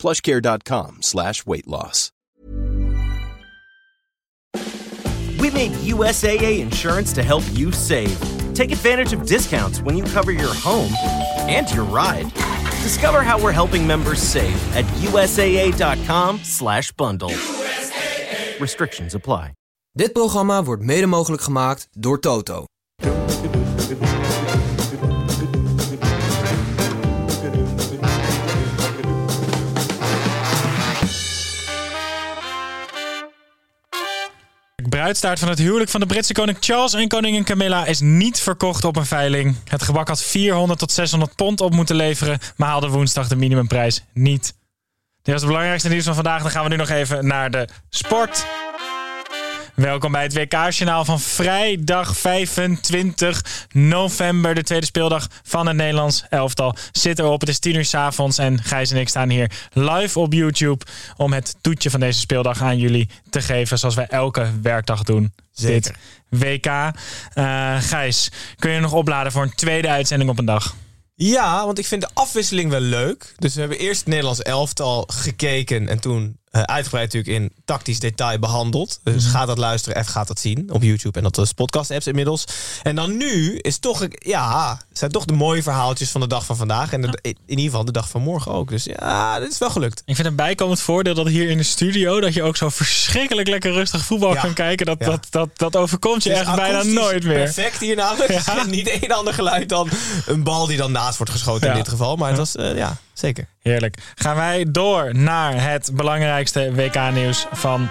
plushcare.com slash weight loss. We made USAA insurance to help you save. Take advantage of discounts when you cover your home and your ride. Discover how we're helping members save at USAA.com slash bundle. Restrictions apply. Dit programma wordt mede mogelijk gemaakt door Toto. Bruidstaart van het huwelijk van de Britse koning Charles en koningin Camilla is niet verkocht op een veiling. Het gebak had 400 tot 600 pond op moeten leveren, maar haalde woensdag de minimumprijs niet. Dit was het belangrijkste nieuws van vandaag. Dan gaan we nu nog even naar de sport. Welkom bij het WK-journaal van vrijdag 25 november. De tweede speeldag van het Nederlands elftal zit erop. Het is 10 uur s avonds en Gijs en ik staan hier live op YouTube... om het toetje van deze speeldag aan jullie te geven... zoals wij elke werkdag doen. Zeker. Dit WK. Uh, Gijs, kun je nog opladen voor een tweede uitzending op een dag? Ja, want ik vind de afwisseling wel leuk. Dus we hebben eerst het Nederlands elftal gekeken en toen uh, uitgebreid natuurlijk in tactisch detail behandeld. Dus Mhm. ga dat luisteren en ga dat zien op YouTube en dat is podcast apps inmiddels. En dan nu is toch, ja, zijn toch de mooie verhaaltjes van de dag van vandaag. En de- in ieder geval de dag van morgen ook. Dus ja, dit is wel gelukt. Ik vind een bijkomend voordeel dat hier in de studio... dat je ook zo verschrikkelijk lekker rustig voetbal Ja. kan kijken. Dat, Ja. dat, dat, dat overkomt je is echt bijna nooit meer. Perfect hier namelijk. Ja. Niet één ander geluid dan een bal die dan naast wordt geschoten in dit geval. Maar het was, eh, ja, zeker. Heerlijk. Gaan wij door naar het belangrijkste WK-nieuws van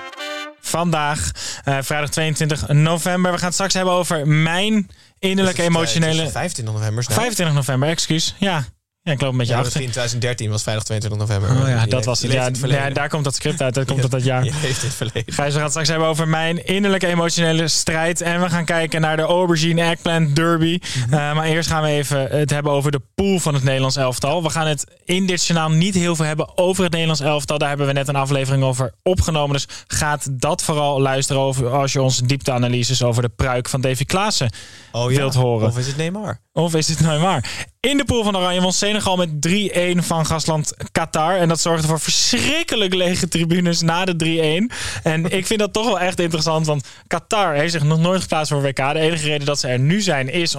vandaag. Eh, vrijdag 22 november. We gaan het straks hebben over mijn innerlijke eh, emotionele... het is 25 november. snel. 25 november, excuus. Ja. Ja, ik loop een beetje Ja, achter. in 2013 was vrijdag 22 november. Oh ja, dat was het. leeft Ja, het daar komt dat script uit. Dat komt uit dat jaar. Je leeft het verleden. Gijs, we gaan het straks hebben over mijn innerlijke emotionele strijd. En we gaan kijken naar de Aubergine Eggplant Derby. Mhm. Eh, maar eerst gaan we even het hebben over de pool van het Nederlands elftal. We gaan het in dit journaal niet heel veel hebben over het Nederlands elftal. Daar hebben we net een aflevering over opgenomen. Dus gaat dat vooral luisteren over als je onze diepteanalyses over de pruik van Davy Klaassen Oh, ja. wilt horen. Of is het Neymar? Of is het nou waar? In de pool van Oranje won Senegal met 3-1 van gastland Qatar. En dat zorgde voor verschrikkelijk lege tribunes na de 3-1. En ik vind dat toch wel echt interessant. Want Qatar heeft zich nog nooit geplaatst voor WK. De enige reden dat ze er nu zijn is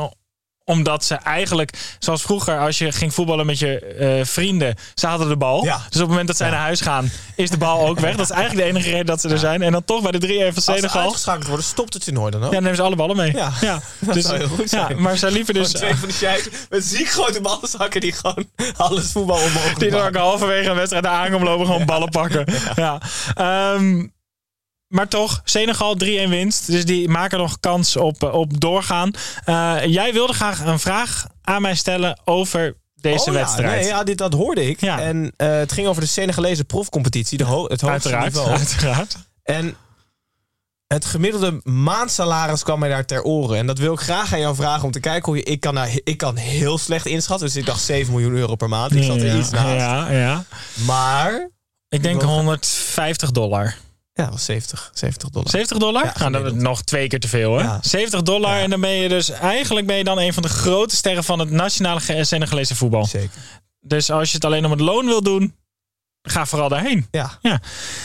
omdat ze eigenlijk, zoals vroeger, als je ging voetballen met je eh, vrienden, ze hadden de bal. Ja. Dus op het moment dat zij naar huis gaan, is de bal ook weg. Dat is eigenlijk de enige reden dat ze er zijn. En dan toch bij de 3-1 van Als ze Senegal. uitgeschakeld worden, stopt het toernooi dan ook? Ja, dan nemen ze alle ballen mee. Ja. Dat Dus, zou heel goed ja, zijn. maar ze liepen dus. Gewoon twee van die sheiks met ziek grote ballenzakken die gewoon alles voetbal omhoog Die dan ook halverwege een wedstrijd aankomen lopen, gewoon ballen pakken. Ja. Ehm, maar toch, Senegal 3-1 winst. Dus die maken nog kans op, eh, op doorgaan. Eh, jij wilde graag een vraag aan mij stellen over deze Oh ja, wedstrijd. nee, ja, dit, dat hoorde ik. Ja. En eh, het ging over de Senegalese profcompetitie, de ho het hoogste uiteraard, niveau. uiteraard. En het gemiddelde maandsalaris kwam mij daar ter oren. En dat wil ik graag aan jou vragen om te kijken hoe je... Ik kan, ik kan heel slecht inschatten. Dus ik dacht 7 miljoen euro per maand. Ik zat er ja, iets naast. ja, ja. Maar... Ik denk Wel- 150 dollar. Ja, dat was 70, 70 dollar. 70 dollar? Ja, nou, dat is nog twee keer te veel, hè? Ja. 70 dollar Ja. en dan ben je dus... Eigenlijk ben je dan een van de grote sterren van het nationale Senegalese voetbal. Zeker. Dus als je het alleen om het loon wil doen, ga vooral daarheen. Ja. Ja.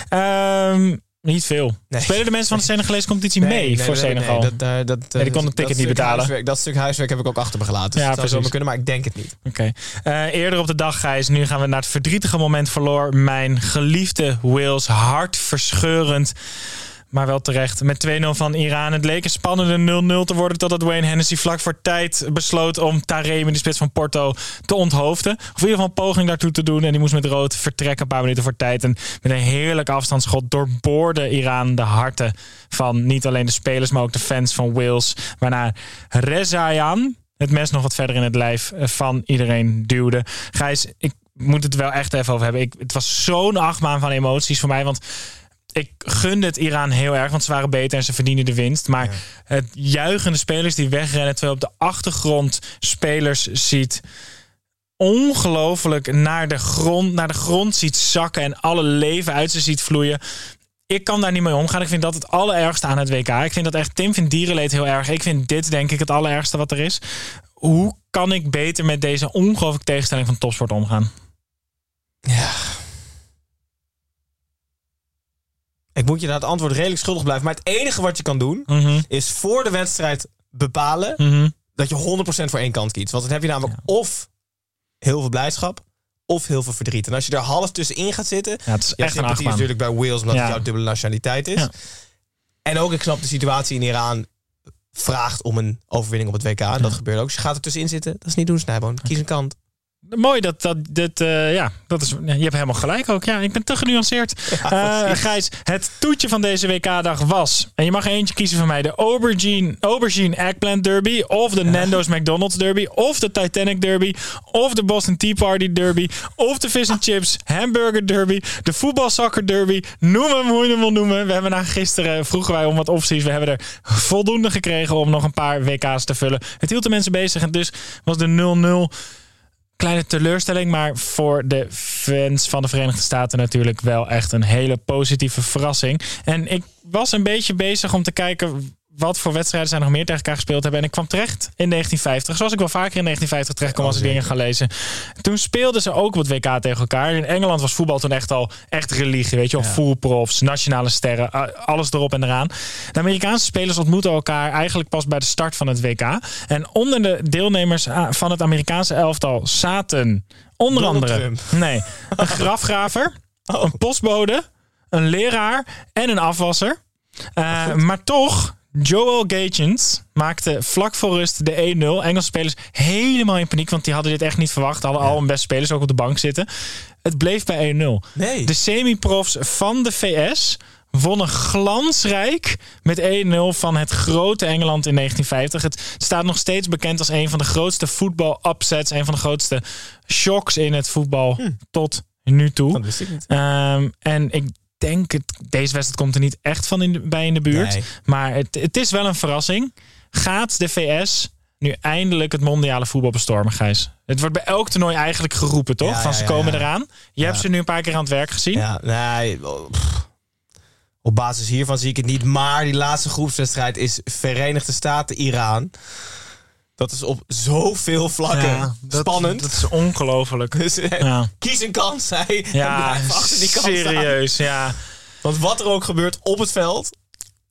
Ehm, niet veel. Nee. Spelen de mensen van de Senegalese competitie mee voor dat- Senegal? Nee, dat, daar- dat, die kon dat- het ticket dat niet betalen. Huiswerk, dat stuk huiswerk heb ik ook achter me gelaten. Dus Ja, het zou zomaar kunnen, maar ik denk het niet. Oké. Eh, eerder op de dag, Gijs, nu gaan we naar het verdrietige moment verloor mijn geliefde Wales hartverscheurend. Maar wel terecht. Met 2-0 van Iran. Het leek een spannende 0-0 te worden. Totdat Wayne Hennessy vlak voor tijd besloot om Taremi, de spits van Porto, te onthoofden. Of in ieder geval een poging daartoe te doen. En die moest met rood vertrekken een paar minuten voor tijd. En met een heerlijk afstandsschot doorboorde Iran de harten van niet alleen de spelers, maar ook de fans van Wales. Waarna Rezaian het mes nog wat verder in het lijf van iedereen duwde. Gijs, ik moet het wel echt even over hebben. Ik, het was zo'n achtbaan van emoties voor mij. Want ik gunde het Iran heel erg, want ze waren beter en ze verdienen de winst. Maar het juichende spelers die wegrennen, terwijl op de achtergrond spelers ziet ongelooflijk naar de grond, naar de grond ziet zakken en alle leven uit ze ziet vloeien. Ik kan daar niet mee omgaan. Ik vind dat het allerergste aan het WK. Ik vind dat echt, Tim vindt dierenleed heel erg. Ik vind dit denk ik het allerergste wat er is. Hoe kan ik beter met deze ongelooflijke tegenstelling van topsport omgaan? Ja. Ik moet je naar het antwoord redelijk schuldig blijven. Maar het enige wat je kan doen, Mhm. is voor de wedstrijd bepalen Mhm. dat je 100% voor één kant kiest. Want dan heb je namelijk of heel veel blijdschap, of heel veel verdriet. En als je daar half tussenin gaat zitten... Ja, het is echt een is natuurlijk bij Wales, omdat Ja. het jouw dubbele nationaliteit is. Ja. En ook, ik snap de situatie in Iran vraagt om een overwinning op het WK. En dat gebeurt ook. Dus je gaat er tussenin zitten. Dat is niet doen, Snijboon. Kies een kant. Mooi dat dat dit, eh, ja, dat is. Je hebt helemaal gelijk ook. Ja, ik ben te genuanceerd. Eh. Gijs, het toetje van deze WK-dag was. En je mag eentje kiezen van mij: de Aubergine, Aubergine Eggplant Derby. Of de Nando's McDonald's Derby. Of de Titanic Derby. Of de Boston Tea Party Derby. Of de Fish and Chips Hamburger Derby. De voetbalsoccer Derby. Noem hem hoe je hem wil noemen. We hebben na gisteren, vroegen wij om wat opties. We hebben er voldoende gekregen om nog een paar WK's te vullen. Het hield de mensen bezig. En dus was de 0-0 kleine teleurstelling, maar voor de fans van de Verenigde Staten natuurlijk wel echt een hele positieve verrassing. En ik was een beetje bezig om te kijken wat voor wedstrijden zij nog meer tegen elkaar gespeeld hebben. En ik kwam terecht in 1950, zoals ik wel vaker in 1950 terechtkom als ik dingen ga lezen. Toen speelden ze ook op het WK tegen elkaar. In Engeland was voetbal toen echt al echt religie, weet je wel. Voetbalprofs, nationale sterren, alles erop en eraan. De Amerikaanse spelers ontmoeten elkaar eigenlijk pas bij de start van het WK. En onder de deelnemers ah, van het Amerikaanse elftal zaten onder Donald andere... Trump. Nee, een grafgraver, een postbode, een leraar en een afwasser. Uh, maar toch, Joel Gagens maakte vlak voor rust de 1-0. Engelse spelers helemaal in paniek, want die hadden dit echt niet verwacht. Hadden al een beste spelers ook op de bank zitten. Het bleef bij 1-0. Nee. De semi-profs van de VS wonnen glansrijk met 1-0 van het grote Engeland in 1950. Het staat nog steeds bekend als een van de grootste voetbal-upsets. Een van de grootste shocks in het voetbal tot nu toe. Dat wist ik niet. Ehm, en ik denk, het, deze wedstrijd komt er niet echt van in de- bij in de buurt. Nee. Maar het, het is wel een verrassing. Gaat de VS nu eindelijk het mondiale voetbal bestormen, Gijs? Het wordt bij elk toernooi eigenlijk geroepen, toch? Ja, van ze ja, komen ja. eraan. Je hebt ze nu een paar keer aan het werk gezien. Ja, nee. pff. Op basis hiervan zie ik het niet. Maar die laatste groepswedstrijd is Verenigde Staten-Iran. Dat is op zoveel vlakken spannend. Dat is ongelooflijk. dus eh, Ja. kies een kans, zei. Ja, achter die kans staan. serieus. Ja. Want wat er ook gebeurt op het veld,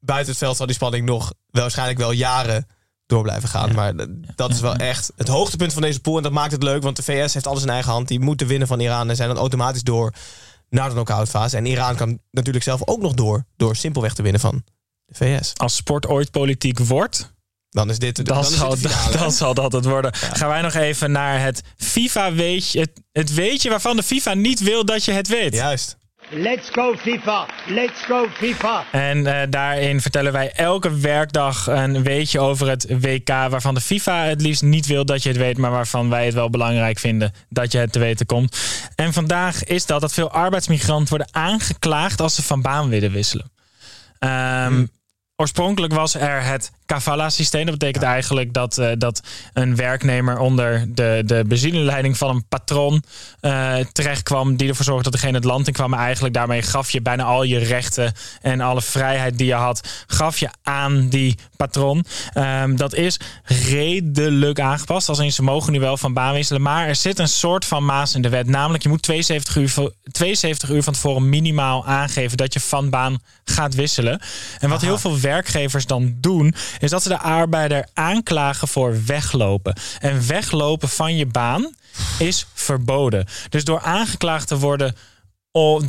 buiten het veld zal die spanning nog waarschijnlijk wel jaren door blijven gaan. Maar dat is wel echt het hoogtepunt van deze pool. En dat maakt het leuk, want de VS heeft alles in eigen hand. Die moeten winnen van Iran en zijn dan automatisch door naar de knock-out fase. En Iran kan natuurlijk zelf ook nog door, door simpelweg te winnen van de VS. Als sport ooit politiek wordt, Dan is dit de, dan, dan is zal, finale, dan zal dat het worden. Gaan wij nog even naar het FIFA-weetje. Het, het weetje waarvan de FIFA niet wil dat je het weet. Juist. Let's go FIFA! Let's go FIFA! En eh, daarin vertellen wij elke werkdag een weetje over het WK. Waarvan de FIFA het liefst niet wil dat je het weet. Maar waarvan wij het wel belangrijk vinden dat je het te weten komt. En vandaag is dat dat veel arbeidsmigranten worden aangeklaagd als ze van baan willen wisselen. Ehm, Oorspronkelijk was er het kafala-systeem. Dat betekent eigenlijk dat, eh, dat een werknemer onder de, de bezielingleiding van een patron eh terecht kwam. Die ervoor zorgde dat degene het land in kwam. Maar eigenlijk daarmee gaf je bijna al je rechten en alle vrijheid die je had, gaf je aan die patron. Ehm, dat is redelijk aangepast. Als in ze mogen nu wel van baan wisselen. Maar er zit een soort van maas in de wet. Namelijk, je moet 72 uur, vo- 72 uur van tevoren minimaal aangeven dat je van baan gaat wisselen. En wat heel veel werkgevers dan doen, is dat ze de arbeider aanklagen voor weglopen. En weglopen van je baan is verboden. Dus door aangeklaagd te worden,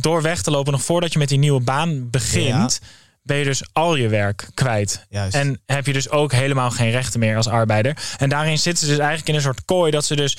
door weg te lopen nog voordat je met die nieuwe baan begint, ben je dus al je werk kwijt. Juist. En heb je dus ook helemaal geen rechten meer als arbeider. En daarin zitten ze dus eigenlijk in een soort kooi dat ze dus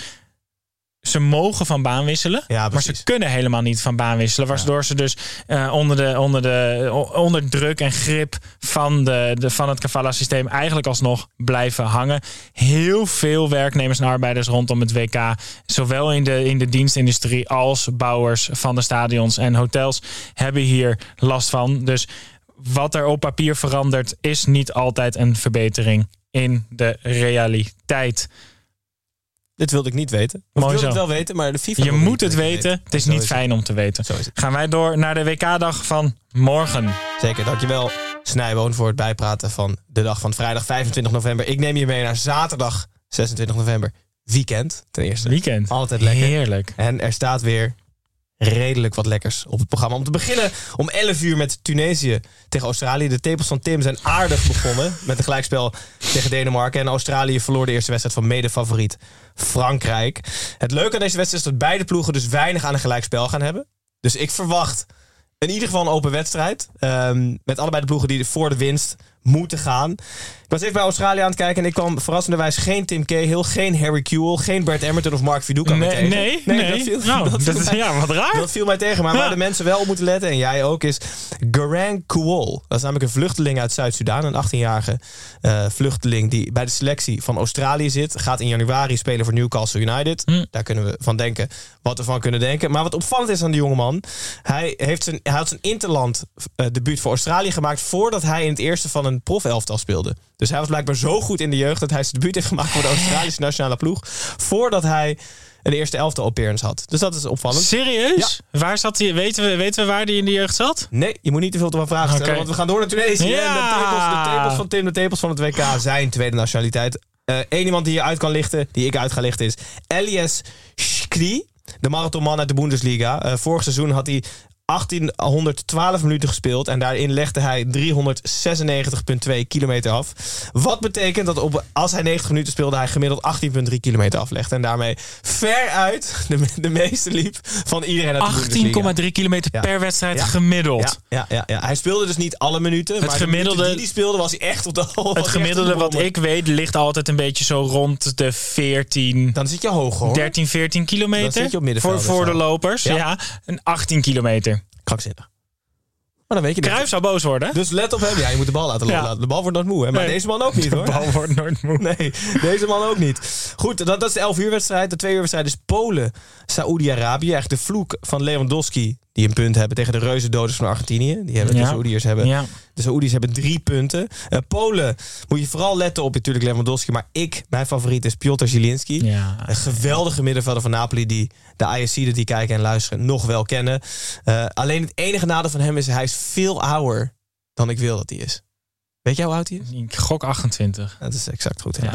ze mogen van baan wisselen, Ja, maar ze kunnen helemaal niet van baan wisselen. Waardoor ze dus eh, onder, de, onder, de, onder druk en grip van, de, de, van het Cavala-systeem eigenlijk alsnog blijven hangen. Heel veel werknemers en arbeiders rondom het WK, zowel in de, in de dienstindustrie als bouwers van de stadions en hotels, hebben hier last van. Dus wat er op papier verandert, is niet altijd een verbetering in de realiteit. Dit wilde ik niet weten. Of Mooi ik wilde zo. het wel weten, maar de FIFA Je moet het weten. Het is Zo niet fijn om te weten. Zo is het. Gaan wij door naar de WK-dag van morgen. Zeker, dankjewel Snijboon voor het bijpraten van de dag van vrijdag 25 november. Ik neem je mee naar zaterdag 26 november. Weekend, ten eerste. Weekend. Altijd lekker. Heerlijk. En er staat weer redelijk wat lekkers op het programma. Om te beginnen om 11 uur met Tunesië tegen Australië. De tepels van Tim zijn aardig begonnen met een gelijkspel tegen Denemarken. En Australië verloor de eerste wedstrijd van medefavoriet Frankrijk. Het leuke aan deze wedstrijd is dat beide ploegen dus weinig aan een gelijkspel gaan hebben. Dus ik verwacht in ieder geval een open wedstrijd. Ehm, met allebei de ploegen die voor de winst moeten gaan. Ik was even bij Australië aan het kijken en ik kwam verrassenderwijs geen Tim Cahill, geen Harry Kewell, geen Bert Emerton of Mark Viduka Nee, tegen. nee, nee. dat viel, Nou, dat viel dat mij- ja, wat raar. dat viel mij tegen. Maar waar de mensen wel op moeten letten, en jij ook, is Garang Kuol. Dat is namelijk een vluchteling uit Zuid-Soedan. Een 18-jarige eh, vluchteling die bij de selectie van Australië zit. Gaat in januari spelen voor Newcastle United. Hm. Daar kunnen we van denken wat we van kunnen denken. Maar wat opvallend is aan die jongeman. Hij, heeft zijn, hij had zijn interland eh, debuut voor Australië gemaakt... voordat hij in het eerste van een profelftal speelde. Dus hij was blijkbaar zo goed in de jeugd... dat hij zijn debuut heeft gemaakt voor de Australische nationale ploeg... voordat hij een eerste elftal appearance had. Dus dat is opvallend. Serieus? Waar zat hij? Weten we, weten we waar hij in de jeugd zat? Nee, je moet niet te veel te veel vragen stellen, want we gaan door naar Tunesië. Ja. En de tepels, de tepels van Tim, de tepels van het WK zijn tweede nationaliteit. Eén iemand die je uit kan lichten, die ik uit ga lichten, is Elias Shkri. De marathonman uit de Bundesliga. Eh, vorig seizoen had hij 1812 minuten gespeeld. En daarin legde hij 396,2 kilometer af. Wat betekent dat op, als hij 90 minuten speelde, hij gemiddeld 18,3 kilometer aflegde. En daarmee veruit de, de meeste liep van iedereen uit de Bundesliga. 18,3 kilometer Ja. per wedstrijd Ja. gemiddeld. Ja, ja, ja. Hij speelde dus niet alle minuten. maar gemiddelde- minuten die hij speelde was hij echt op de Het gemiddelde wat ik weet ligt altijd een beetje zo rond de 14, Dan zit je hoog hoor. 13, 14 kilometer. Dan zit je op voor, middenveld voor de lopers. Ja. Ja. En 18 kilometer. Krankzinnig. Maar dan weet je zou boos worden. Dus let op hem. Ja, je moet de bal laten Ja. lopen. De bal wordt nooit moe. Hè? Maar Nee. deze man ook niet hoor. De bal wordt nooit moe. Nee, deze man ook niet. Goed, dat, dat is de 11 uur wedstrijd. De 2 uur wedstrijd is Polen, Saoedi-Arabië. Eigenlijk de vloek van Lewandowski die een punt hebben tegen de reuzendoders van Argentinië. Die hebben Ja. de Saoediërs hebben Ja. De Saoedi's hebben drie punten. Eh, Polen moet je vooral letten op natuurlijk Lewandowski. Maar ik, mijn favoriet is Piotr Zielinski. Ja. Een geweldige middenvelder van Napoli die de ISC'den die kijken en luisteren nog wel kennen. Eh, alleen het enige nadeel van hem is hij is veel ouder dan ik wil dat hij is. Weet jij hoe oud hij is? Ik gok 28. Dat is exact goed. Ja.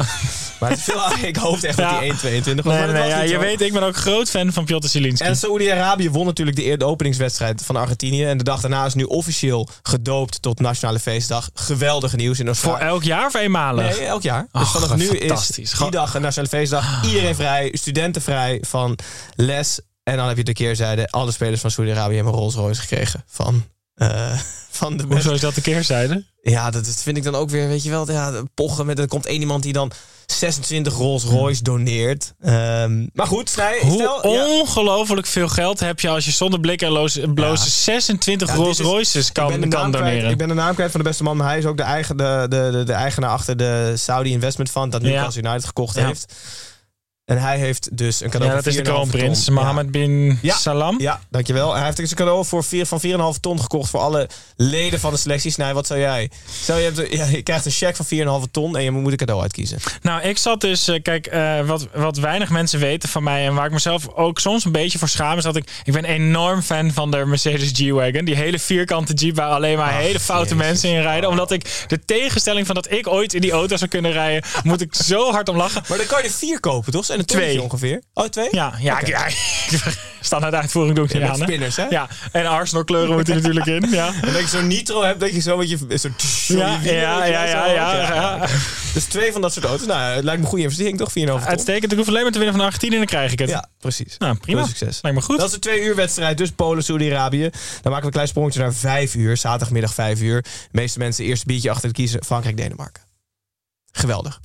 Maar het is veel. Ik hoopte echt dat hij 1,22 was. Nee, nee, was ja, je zo. weet, ik ben ook groot fan van Piotr Zielinski. En Saoedi-Arabië won natuurlijk de, eer- de openingswedstrijd van Argentinië. En de dag daarna is nu officieel gedoopt tot Nationale Feestdag. Geweldige nieuws in Voor Australië. elk jaar of eenmalig? Nee, elk jaar. Dus Ach, vanaf nu is die dag een Nationale Feestdag. Iedereen vrij, studenten vrij van les. En dan heb je de keerzijde. Alle spelers van Saudi-Arabië hebben Rolls Royce gekregen van, eh, van de. Hoezo is dat de keerzijde? Ja, dat, vind ik dan ook weer, weet je wel, ja, pochen met. Er komt één iemand die dan 26 Rolls Royce doneert. Ehm, maar goed, Hoe stel, ja, ongelooflijk veel geld heb je als je zonder blik en loos- bloze Ja. 26 Ja, Rolls Royces kan, kan kwijt- doneren? Ik ben de naam kwijt van de beste man, maar hij is ook de, eigen, de, de, de, de eigenaar achter de Saudi Investment Fund dat. Newcastle United gekocht heeft. En hij heeft dus een cadeau ja, dat van is de 4,5 kroonprins, ton. Mohammed bin Ja. Salam. Ja, dankjewel. Hij heeft dus een cadeau voor vier, van 4,5 ton gekocht voor alle leden van de selectie. Snij, wat zou jij? Stel, je, hebt, ja, je krijgt een cheque van 4,5 ton en je moet een cadeau uitkiezen. Nou, ik zat dus, eh, kijk, eh, wat, wat weinig mensen weten van mij en waar ik mezelf ook soms een beetje voor schaam, is dat ik, ik ben enorm fan van de Mercedes G-Wagon. Die hele vierkante Jeep waar alleen maar Ach, hele foute jezus. mensen in rijden. Omdat ik de tegenstelling van dat ik ooit in die auto zou kunnen rijden, moet ik zo hard om lachen. Maar dan kan je er vier kopen, toch? En een Twee. ongeveer. Oh, twee? Ja, ja, Oké. ja standaard uitvoering doe ik Ja, niet met aan. hè. spinners, hè? Ja, en Arsenal kleuren moeten er natuurlijk in. Ja. En dat je zo'n nitro hebt, dat je zo met je... Zo, Ja, je ja, ja, ja, ja, ja. Dus twee van dat soort auto's. Nou, het lijkt me een goede investering, toch? 4,5 ton. Uitstekend. Ik hoef alleen maar te winnen van Argentinië en dan krijg ik het. Ja, precies. Nou, prima. Veel succes. Lijkt me goed. Dat is een twee uur wedstrijd, dus Polen, Saudi-Arabië. Dan maken we een klein sprongetje naar vijf uur, zaterdagmiddag vijf uur. De meeste mensen eerst biertje achter het kiezen, Frankrijk, Denemarken. Geweldig.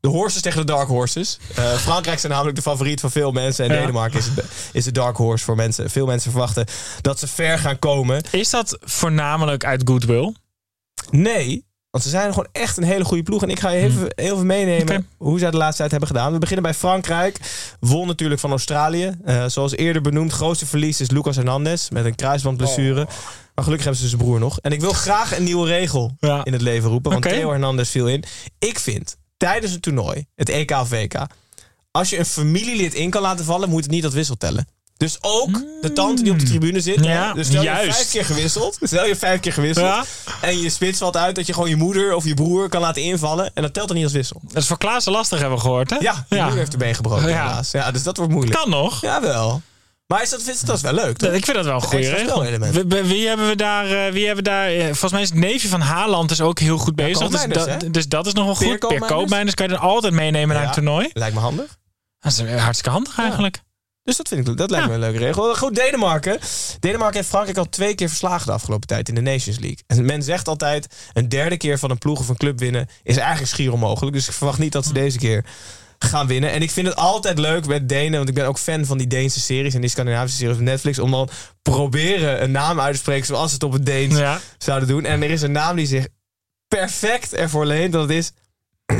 De horses tegen de dark horses. Uh, Frankrijk zijn namelijk de favoriet van veel mensen. En Ja. Denemarken is, de- is de dark horse voor mensen. Veel mensen verwachten dat ze ver gaan komen. Is dat voornamelijk uit goodwill? Nee, want ze zijn gewoon echt een hele goede ploeg. En ik ga je even, heel even meenemen Hmm. Hoe zij de laatste tijd hebben gedaan. We beginnen bij Frankrijk. Won natuurlijk van Australië. Eh, zoals eerder benoemd, grootste verlies is Lucas Hernandez. Met een kruisbandblessure. Maar gelukkig hebben ze zijn broer nog. En ik wil graag een nieuwe regel Ja. in het leven roepen. Want Oké. Theo Hernandez viel in. Ik vind, tijdens een toernooi, het EK of WK... als je een familielid in kan laten vallen, moet het niet dat wissel tellen. Dus ook de tante die op de tribune zit. Ja, dus stel je juist. vijf keer gewisseld. Stel je vijf keer gewisseld. Ja. En je spits valt uit dat je gewoon je moeder of je broer kan laten invallen. En dat telt dan niet als wissel. Dat is voor Klaassen lastig, hebben we gehoord, hè? Ja, je moeder heeft been gebroken Ja. helaas. Ja, dus dat wordt moeilijk. Kan nog. Jawel. Maar is dat, je dat is wel leuk, toch? Ik vind dat wel een goede regel. Wie, hebben we daar? eh, wie hebben daar eh, volgens mij is het neefje van Haaland is ook heel goed bezig. dus, dus dat is nog wel goed. Peer Koopmeiners. Koopmeiners kan je dan altijd meenemen naar een toernooi. Lijkt me handig. Dat is eh, hartstikke handig eigenlijk. Dus dat, vind ik, dat lijkt me een leuke regel. Goed, Denemarken. Denemarken heeft Frankrijk al twee keer verslagen de afgelopen tijd in de Nations League. En men zegt altijd, een derde keer van een ploeg of een club winnen is eigenlijk schier onmogelijk. Dus ik verwacht niet dat ze deze keer gaan winnen. En ik vind het altijd leuk met Denen, want ik ben ook fan van die Deense series en die Scandinavische series op Netflix, om dan proberen een naam uit te spreken zoals ze het op het Deens Ja. zouden doen. En er is een naam die zich perfect ervoor leent. Dat is...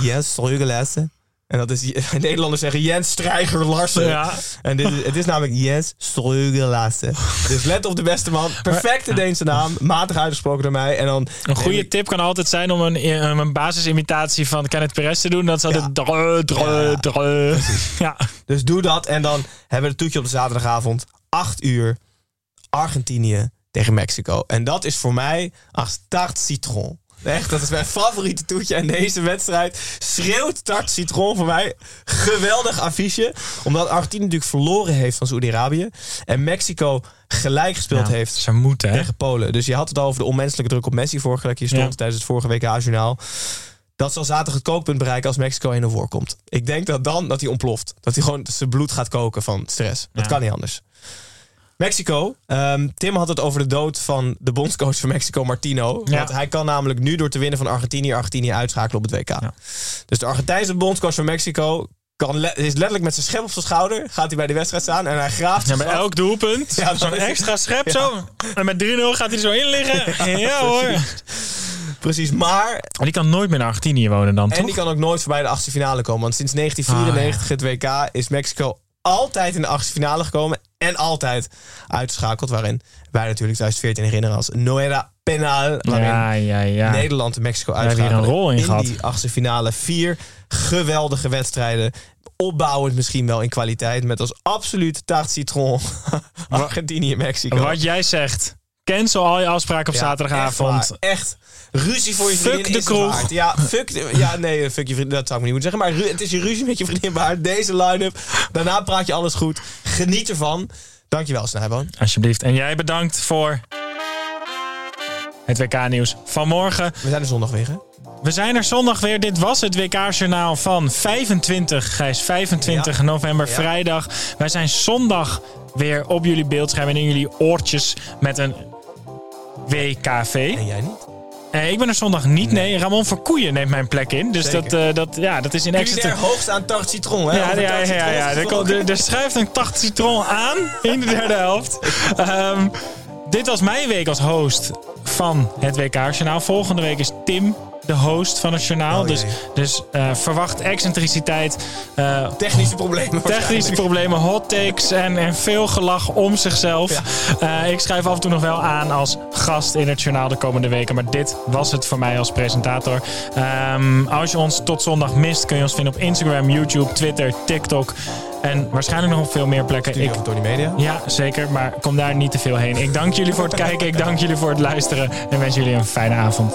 Jens Strugelassen. En dat is... Nederlanders zeggen Jens Strijger Larsen. Ja. En dit is, het is namelijk Jens Strugelassen. Dus let op de beste man. Perfecte Deense naam. Matig uitgesproken door mij. En dan... Een goede tip kan altijd zijn om een, om een basisimitatie van Kenneth Perez te doen. Dat is altijd Ja. dreu. Ja. Dus doe dat. En dan hebben we het toetje op de zaterdagavond. 8 uur. Argentinië tegen Mexico. En dat is voor mij als tart citron. Echt, dat is mijn favoriete toetje. En deze wedstrijd schreeuwt tart citron voor mij. Geweldig affiche. Omdat Argentinië natuurlijk verloren heeft van Saoedi-Arabië. En Mexico gelijk gespeeld Ja, heeft Ze moeten, hè? tegen Polen. Dus je had het al over de onmenselijke druk op Messi vorige week. Je stond Ja. tijdens het vorige WK-journaal. Dat zal zaterdag het kookpunt bereiken als Mexico 1-0 voorkomt. Ik denk dat dan dat hij ontploft. Dat hij gewoon zijn bloed gaat koken van stress. Dat kan niet anders. Mexico. Ehm, Tim had het over de dood van de bondscoach van Mexico, Martino. Ja. Want hij kan namelijk nu door te winnen van Argentinië... Argentinië uitschakelen op het WK. Ja. Dus de Argentijnse bondscoach van Mexico... Kan le- is letterlijk met zijn schep op zijn schouder... gaat hij bij de wedstrijd staan en hij graaft Ja, bij elk doelpunt. Ja, Zo'n extra schep zo. En met 3-0 gaat hij er zo in liggen. Ja hoor. Precies, maar Maar die kan nooit meer in Argentinië wonen dan, En toch? die kan ook nooit voorbij de achtste finale komen. Want sinds 1994 het WK is Mexico altijd in de achtste finale gekomen. En altijd uitgeschakeld. Waarin wij natuurlijk 2014 herinneren als Noera Penal. Waarin Ja, ja, ja. Nederland en Mexico uitschakelen. een rol in gehad. die achtste finale. Vier geweldige wedstrijden. Opbouwend misschien wel in kwaliteit. Met als absoluut taart citron Argentinië en Mexico. Wat jij zegt. Cancel al je afspraken op Ja, zaterdagavond. Echt. Ruzie voor je Fuck vriendin de is het kroeg. Ja, fuck de- ja, nee, fuck je vriendin. Dat zou ik niet moeten zeggen. Maar het is je ruzie met je vriendin waard. Deze line-up. Daarna praat je alles goed. Geniet ervan. Dankjewel, Snijboon. Alsjeblieft. En jij bedankt voor het WK-nieuws van morgen. We zijn er zondag weer, hè? We zijn er zondag weer. Dit was het WK-journaal van 25, Gijs, 25 Ja. november, Ja. vrijdag. Wij zijn zondag weer op jullie beeldscherm en in jullie oortjes met een WKV. En jij niet? Eh, ik ben er zondag niet. Nee, Ramon Verkoeien neemt mijn plek in. Dus Zeker. dat, eh, dat, ja, dat is in extra... Culinair hoogst aan tart citron, hè? Ja, Over ja, tart ja, citron ja, ja. Er, gesproken. komt- er, er schuift een tacht citron aan in de derde helft. Ehm, dit was mijn week als host van het WK-journaal. Volgende week is Tim de host van het journaal. Oh, dus dus eh, verwacht excentriciteit, eh, Technische problemen. technische problemen, hot takes en, en veel gelach om zichzelf. Ja. Eh, ik schrijf af en toe nog wel aan als gast in het journaal de komende weken. Maar dit was het voor mij als presentator. Ehm, als je ons tot zondag mist, kun je ons vinden op Instagram, YouTube, Twitter, TikTok. En waarschijnlijk nog op veel meer plekken. Ik, Tony Media. ja, zeker. Maar kom daar niet te veel heen. Ik dank jullie voor het kijken. Ik dank jullie voor het luisteren. En wens jullie een fijne avond.